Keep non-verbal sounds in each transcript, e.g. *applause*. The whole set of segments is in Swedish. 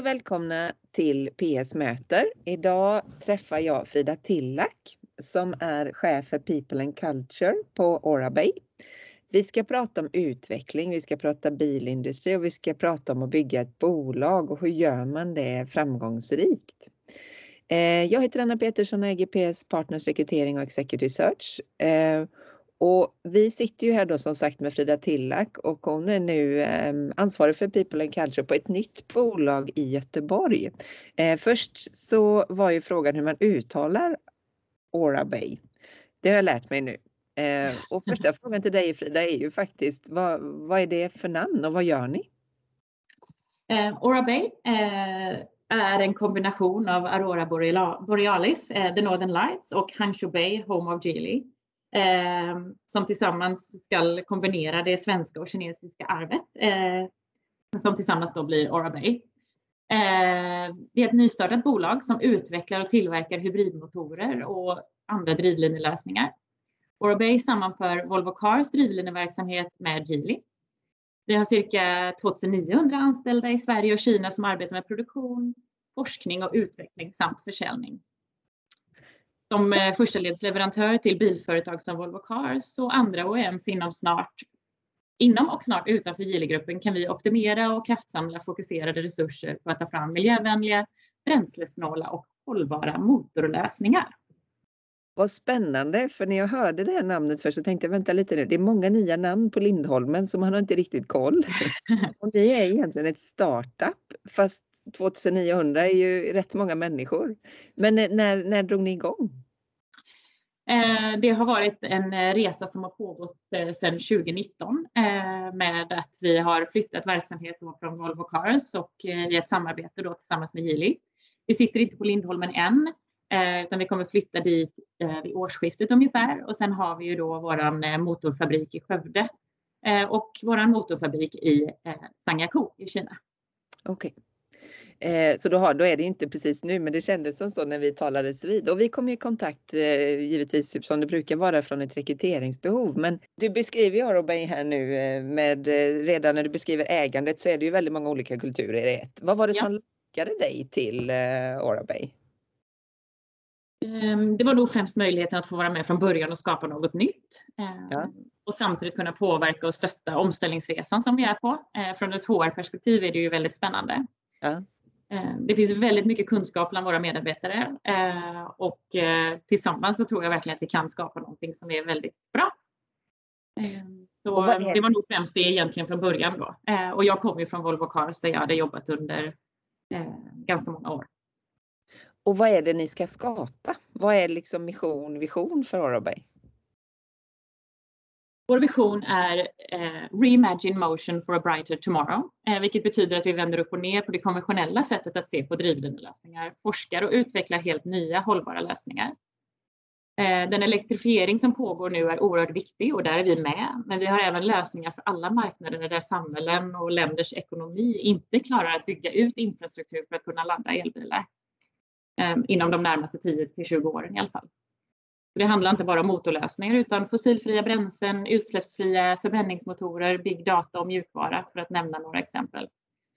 och välkomna till PS Möter. Idag träffar jag Frida Tillack som är chef för People and Culture på Orabay. Vi ska prata om utveckling, vi ska prata bilindustri och vi ska prata om att bygga ett bolag och hur gör man det framgångsrikt. Eh, jag heter Anna Petersson och äger PS Partners Rekrytering och Executive Search. Eh, och vi sitter ju här då som sagt med Frida Tillack och hon är nu eh, ansvarig för People and Culture på ett nytt bolag i Göteborg. Eh, först så var ju frågan hur man uttalar Aura Bay. Det har jag lärt mig nu. Eh, och första *laughs* frågan till dig Frida är ju faktiskt vad, vad är det för namn och vad gör ni? Eh, Aura Bay eh, är en kombination av Aurora Borealis, eh, The Northern Lights och Hangzhou Bay, Home of Geely eh, som tillsammans ska kombinera det svenska och kinesiska arvet eh, som tillsammans då blir Orabay. Eh, det är ett nystartat bolag som utvecklar och tillverkar hybridmotorer och andra drivlinelösningar. Bay sammanför Volvo Cars drivlineverksamhet med Geely. Vi har cirka 2900 anställda i Sverige och Kina som arbetar med produktion, forskning och utveckling samt försäljning som eh, första ledsleverantör till bilföretag som Volvo Cars och andra OEMs inom snart Inom och snart utanför Geely-gruppen kan vi optimera och kraftsamla fokuserade resurser på att ta fram miljövänliga, bränslesnåla och hållbara motorlösningar. Vad spännande, för när jag hörde det här namnet först så tänkte jag vänta lite nu, det är många nya namn på Lindholmen så man har inte riktigt koll. *laughs* och ni är egentligen ett startup fast 2900 är ju rätt många människor. Men när, när drog ni igång? Eh, det har varit en eh, resa som har pågått eh, sedan 2019 med att vi har flyttat verksamhet från Volvo Cars och i ett samarbete då tillsammans med Geely. Vi sitter inte på Lindholmen än, utan vi kommer flytta dit vid årsskiftet ungefär och sen har vi ju då våran motorfabrik i Skövde och våran motorfabrik i Sangako i Kina. Okej. Okay. Eh, så då, har, då är det inte precis nu, men det kändes som så när vi talades vid. Och vi kom i kontakt eh, givetvis typ som det brukar vara från ett rekryteringsbehov. Men du beskriver ju Arobay här nu eh, med redan när du beskriver ägandet så är det ju väldigt många olika kulturer i ett. Vad var det ja. som lockade dig till Arobay? Ehm, det var nog främst möjligheten att få vara med från början och skapa något nytt. Ehm, ja. Och samtidigt kunna påverka och stötta omställningsresan som vi är på. Från ett HR-perspektiv är det ju väldigt spännande. Ja. Eh, det finns väldigt mycket kunskap bland våra medarbetare eh, och eh, tillsammans så tror jag verkligen att vi kan skapa någonting som är väldigt bra. Så det var nog främst det egentligen från början då. Och jag kommer ju från Volvo Cars där jag hade jobbat under ganska många år. Och vad är det ni ska skapa? Vad är liksom mission, vision för Orabay? Vår vision är eh, Reimagine Motion for a Brighter Tomorrow, eh, vilket betyder att vi vänder upp och ner på det konventionella sättet att se på drivlinelösningar, forskar och utvecklar helt nya hållbara lösningar. Eh, den elektrifiering som pågår nu är oerhört viktig och där är vi med, men vi har även lösningar för alla marknader där samhällen och länders ekonomi inte klarar att bygga ut infrastruktur för att kunna ladda elbilar eh, inom de närmaste 10 till 20 åren i alla fall. Det handlar inte bara om motorlösningar utan fossilfria bränslen, utsläppsfria förbränningsmotorer, big data och mjukvara för att nämna några exempel. Så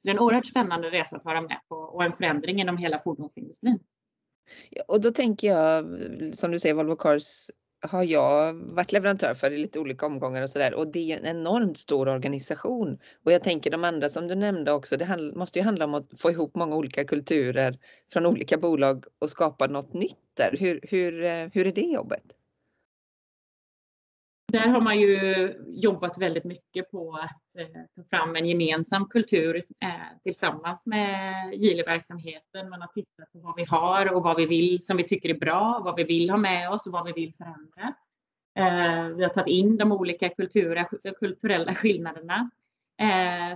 det är en oerhört spännande resa att vara med på och en förändring inom hela fordonsindustrin. Och då tänker jag, som du säger, Volvo Cars har jag varit leverantör för i lite olika omgångar och sådär och det är en enormt stor organisation. Och jag tänker de andra som du nämnde också, det måste ju handla om att få ihop många olika kulturer från olika bolag och skapa något nytt där. Hur, hur, eh, hur är det jobbet? Där har man ju jobbat väldigt mycket på att eh, ta fram en gemensam kultur eh, tillsammans med Gile-verksamheten. Man har tittat på vad vi har och vad vi vill som vi tycker är bra, vad vi vill ha med oss och vad vi vill förändra. Eh, vi har tagit in de olika kultura, kulturella skillnaderna.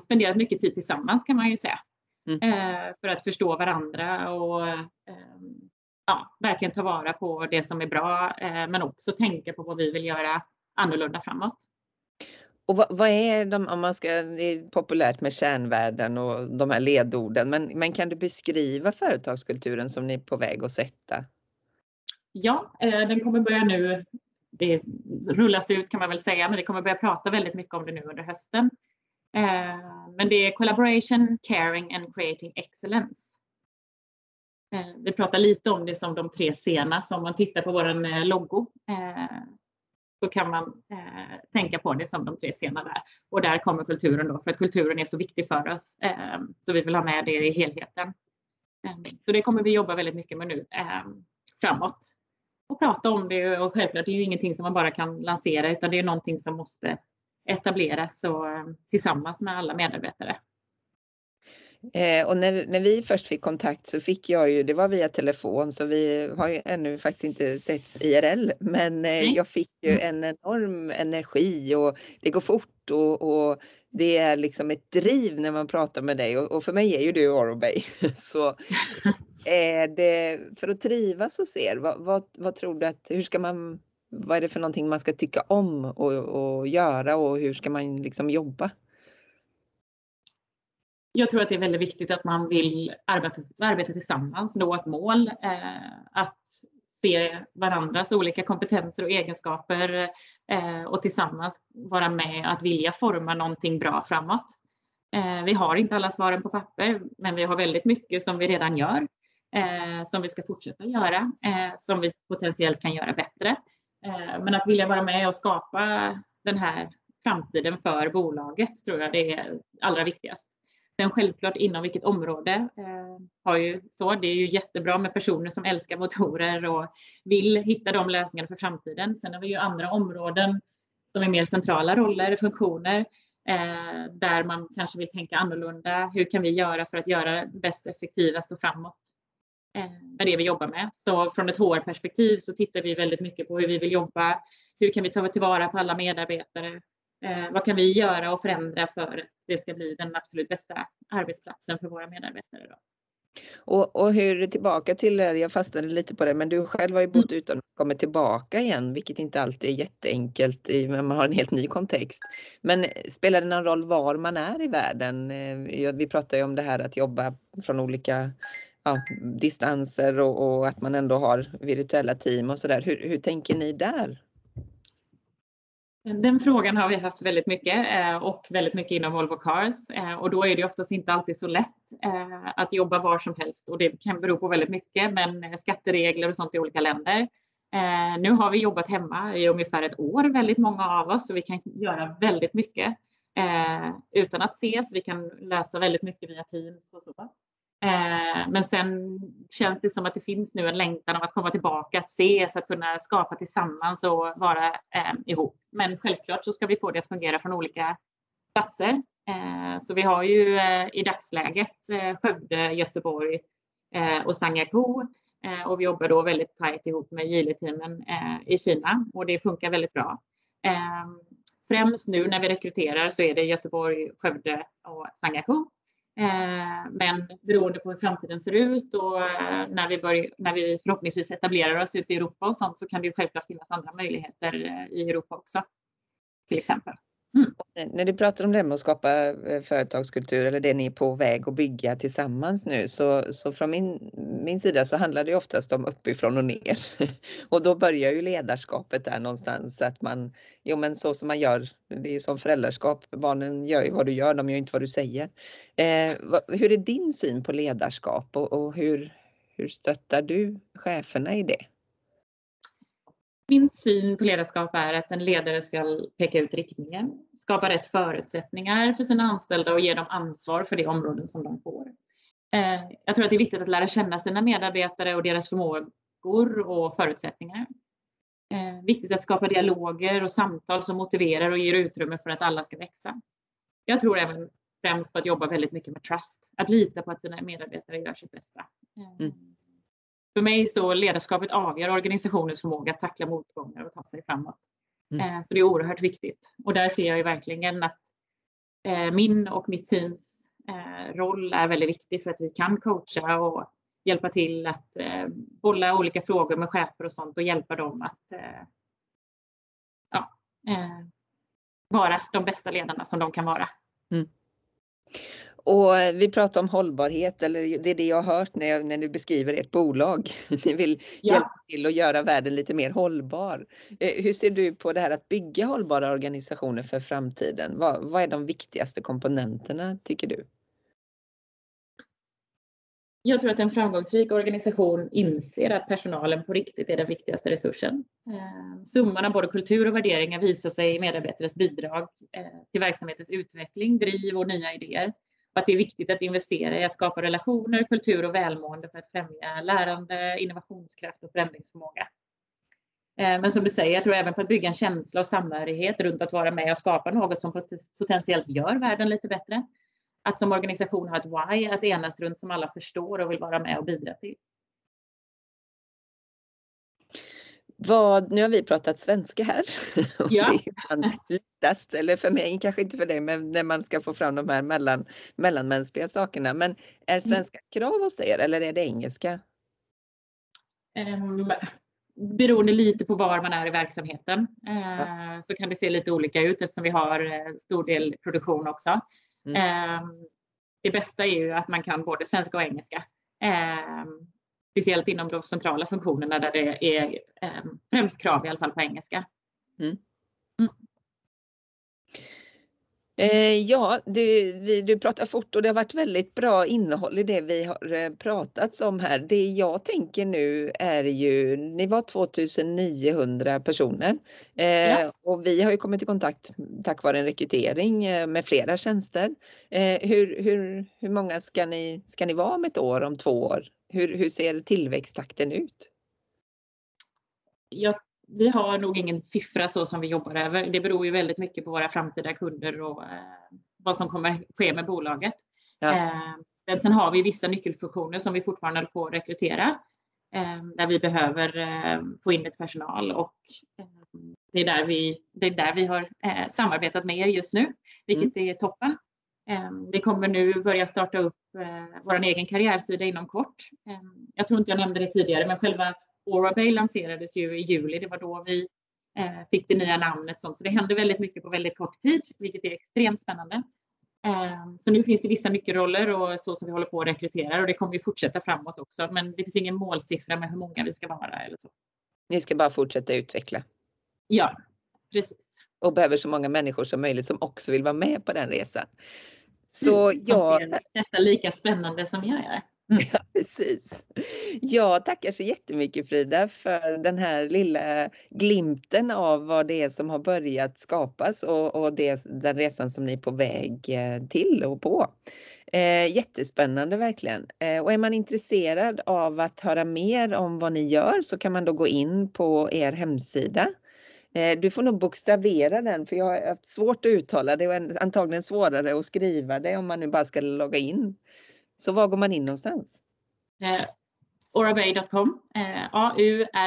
Spenderat mycket tid tillsammans kan man ju säga. Mm. För att förstå varandra och eh, ja, verkligen ta vara på det som är bra men också tänka på vad vi vill göra annorlunda framåt. Och vad, vad, är de, om man ska, det är populärt med kärnvärden och de här ledorden, men, men kan du beskriva företagskulturen som ni är på väg att sätta? Ja, eh, den kommer börja nu, det rullas ut kan man väl säga, men vi kommer börja prata väldigt mycket om det nu under hösten. Eh, Men det är collaboration, caring and creating excellence. Vi pratar lite om det som de tre sena, så om man tittar på vår logo så kan man eh, tänka på det som de tre scenerna där. Och där kommer kulturen då, för att kulturen är så viktig för oss. Eh, så vi vill ha med det i helheten. Eh, så det kommer vi jobba väldigt mycket med nu eh, framåt. Och prata om det och självklart, det är ju ingenting som man bara kan lansera utan det är någonting som måste etableras och, eh, tillsammans med alla medarbetare. Eh, och när, när vi först fick kontakt så fick jag ju, det var via telefon så vi har ju ännu faktiskt inte setts IRL, men eh, jag fick ju mm. en enorm energi och det går fort och, och det är liksom ett driv när man pratar med dig och, och för mig är ju du Orobay. *laughs* Så är *laughs* det, för att trivas hos er, vad, vad, vad, tror du att, hur ska man, vad är det för någonting man ska tycka om och, och göra och hur ska man liksom jobba? Jag tror att det är väldigt viktigt att man vill arbeta, arbeta tillsammans, nå ett mål, eh, att se varandras olika kompetenser och egenskaper eh, och tillsammans vara med att vilja forma någonting bra framåt. Eh, vi har inte alla svaren på papper, men vi har väldigt mycket som vi redan gör, eh, som vi ska fortsätta göra, eh, som vi potentiellt kan göra bättre. Eh, men att vilja vara med och skapa den här framtiden för bolaget tror jag det är allra viktigast. Sen självklart inom vilket område eh, har ju så. Det är ju jättebra med personer som älskar motorer och vill hitta de lösningarna för framtiden. Sen har vi ju andra områden som är mer centrala roller, funktioner, eh, där man kanske vill tänka annorlunda. Hur kan vi göra för att göra bäst, effektivast och framåt eh, med det vi jobbar med? Så från ett HR-perspektiv så tittar vi väldigt mycket på hur vi vill jobba. Hur kan vi ta tillvara på alla medarbetare? Eh, vad kan vi göra och förändra för att det ska bli den absolut bästa arbetsplatsen för våra medarbetare? Då? Och, och hur, tillbaka till, jag fastnade lite på det, men du själv har ju bott mm. utan att komma tillbaka igen, vilket inte alltid är jätteenkelt i, man har en helt ny kontext. Men spelar det någon roll var man är i världen? Eh, vi pratar ju om det här att jobba från olika ja, distanser och, och, att man ändå har virtuella team och sådär. Hur, hur tänker ni där? Den frågan har vi haft väldigt mycket eh, och väldigt mycket inom Volvo Cars eh, och då är det oftast inte alltid så lätt eh, att jobba var som helst och det kan bero på väldigt mycket, men skatteregler och sånt i olika länder. Nu har vi jobbat hemma i ungefär ett år, väldigt många av oss, så vi kan göra väldigt mycket utan att ses. Vi kan lösa väldigt mycket via Teams och så. Eh, men sen känns det som att det finns nu en längtan av att komma tillbaka, att ses, att kunna skapa tillsammans och vara eh, ihop. Men självklart så ska vi få det att fungera från olika platser. Eh, så vi har ju eh, i dagsläget eh, Skövde, Göteborg eh, och Sangako och vi jobbar då väldigt tajt ihop med Geely-teamen i Kina och det funkar väldigt bra. Främst nu när vi rekryterar så är det Göteborg, Skövde och Sangako Eh, men beroende på hur framtiden ser ut och eh, när vi, börjar, när vi förhoppningsvis etablerar oss ute i Europa och sånt så kan det ju självklart finnas andra möjligheter eh, i Europa också. Till exempel. Mm. När du pratar om det med att skapa eh, företagskultur eller det ni är på väg att bygga tillsammans nu så, så från min, min sida så handlar det oftast om uppifrån och ner. *laughs* Och då börjar ju ledarskapet där någonstans att man, jo men så som man gör, det är ju som föräldraskap, barnen gör ju vad du gör, de gör inte vad du säger. Eh, hur är din syn på ledarskap och, och hur, hur stöttar du cheferna i det? Min syn på ledarskap är att en ledare ska peka ut riktningen, skapa rätt förutsättningar för sina anställda och ge dem ansvar för de områden som de får. Eh, jag tror att det är viktigt att lära känna sina medarbetare och deras förmågor och förutsättningar. Eh, viktigt att skapa dialoger och samtal som motiverar och ger utrymme för att alla ska växa. Jag tror även främst på att jobba väldigt mycket med trust, att lita på att sina medarbetare gör sitt bästa. Eh, mm. För mig så ledarskapet avgör organisationens förmåga att tackla motgångar och ta sig framåt. Mm. Eh, så det är oerhört viktigt. Och där ser jag ju verkligen att eh, min och mitt teams eh, roll är väldigt viktig för att vi kan coacha och hjälpa till att bolla olika frågor med chefer och sånt och hjälpa dem att ja, vara de bästa ledarna som de kan vara. Mm. Och vi pratar om hållbarhet, eller det är det jag har hört när, jag, när du beskriver ert bolag. *laughs* Ni vill ja. hjälpa till att göra världen lite mer hållbar. Eh, hur ser du på det här att bygga hållbara organisationer för framtiden? Vad, vad är de viktigaste komponenterna tycker du? Jag tror att en framgångsrik organisation inser att personalen på riktigt är den viktigaste resursen. Eh, summan av både kultur och värderingar visar sig i medarbetares bidrag till verksamhetens utveckling, driv och nya idéer att det är viktigt att investera i att skapa relationer, kultur och välmående för att främja lärande, innovationskraft och förändringsförmåga. Eh, men som du säger, jag tror även på att bygga en känsla av samhörighet runt att vara med och skapa något som potentiellt gör världen lite bättre. Att som organisation ha ett why, att enas runt som alla förstår och vill vara med och bidra till. Vad, nu har vi pratat svenska här. *laughs* Ja. det är lättast, eller för mig, kanske inte för dig, men när man ska få fram de här mellan, mellanmänskliga sakerna. Men är mm. svenska krav hos er eller är det engelska? Um, beroende lite på var man är i verksamheten uh, så kan det se lite olika ut eftersom vi har uh, stor del produktion också. Mm. Um, det bästa är ju att man kan både svenska och engelska. Speciellt inom de centrala funktionerna där det är eh, främst krav i alla fall på engelska. Mm. Mm. Eh, ja, du, vi, du pratar fort och det har varit väldigt bra innehåll i det vi har eh, pratat om här. Det jag tänker nu är ju, ni var 2900 personer eh, ja. och vi har ju kommit i kontakt tack vare en rekrytering med flera tjänster. Eh, hur, hur, hur många ska ni, ska ni vara om ett år, om två år? Hur, hur ser tillväxttakten ut? Ja, vi har nog ingen siffra så som vi jobbar över. Det beror ju väldigt mycket på våra framtida kunder och eh, vad som kommer ske med bolaget. Ja. Eh, men sen har vi vissa nyckelfunktioner som vi fortfarande håller på att rekrytera eh, där vi behöver eh, få in lite personal och det är där vi, det är där vi har samarbetat med er just nu, vilket mm. är toppen. Ehm, vi kommer nu börja starta upp eh, vår egen karriärsida inom kort. Ehm, jag tror inte jag nämnde det tidigare, men själva Orabay lanserades ju i juli. Det var då vi eh, fick det nya namnet. Så det hände väldigt mycket på väldigt kort tid, vilket är extremt spännande. Ehm, så nu finns det vissa nyckelroller och så som vi håller på att rekrytera och det kommer ju fortsätta framåt också. Men det finns ingen målsiffra med hur många vi ska vara eller så. Ni ska bara fortsätta utveckla? Ja, precis. Och behöver så många människor som möjligt som också vill vara med på den resan. Så *laughs* jag... Detta lika spännande som jag är. Mm. *laughs* Ja, precis. Jag tackar så jättemycket Frida för den här lilla glimten av vad det är som har börjat skapas och, och det, den resan som ni är på väg eh, till och på. Eh, jättespännande verkligen. Eh, och är man intresserad av att höra mer om vad ni gör så kan man då gå in på er hemsida du får nog bokstavera den för jag har haft svårt att uttala det och antagligen svårare att skriva det om man nu bara ska logga in. Så var går man in någonstans? Eh, Orabay.com, eh, A-U-R-O-B-A-Y.com.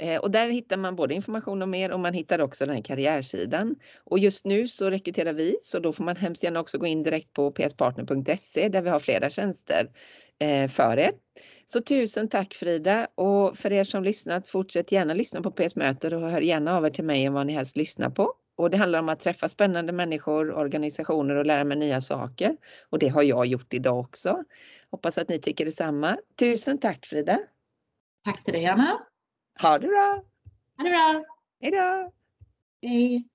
Eh, och där hittar man både information om er och man hittar också den här karriärsidan. Och just nu så rekryterar vi så då får man hemskt gärna också gå in direkt på pspartner.se där vi har flera tjänster eh, för er. Så tusen tack Frida och för er som lyssnat fortsätt gärna lyssna på PS Möter och hör gärna av er till mig om vad ni helst lyssnar på. Och det handlar om att träffa spännande människor, organisationer och lära mig nya saker. Och det har jag gjort idag också. Hoppas att ni tycker detsamma. Tusen tack Frida! Tack till dig Anna! Ha det bra! Ha det bra! Hej då! Hej!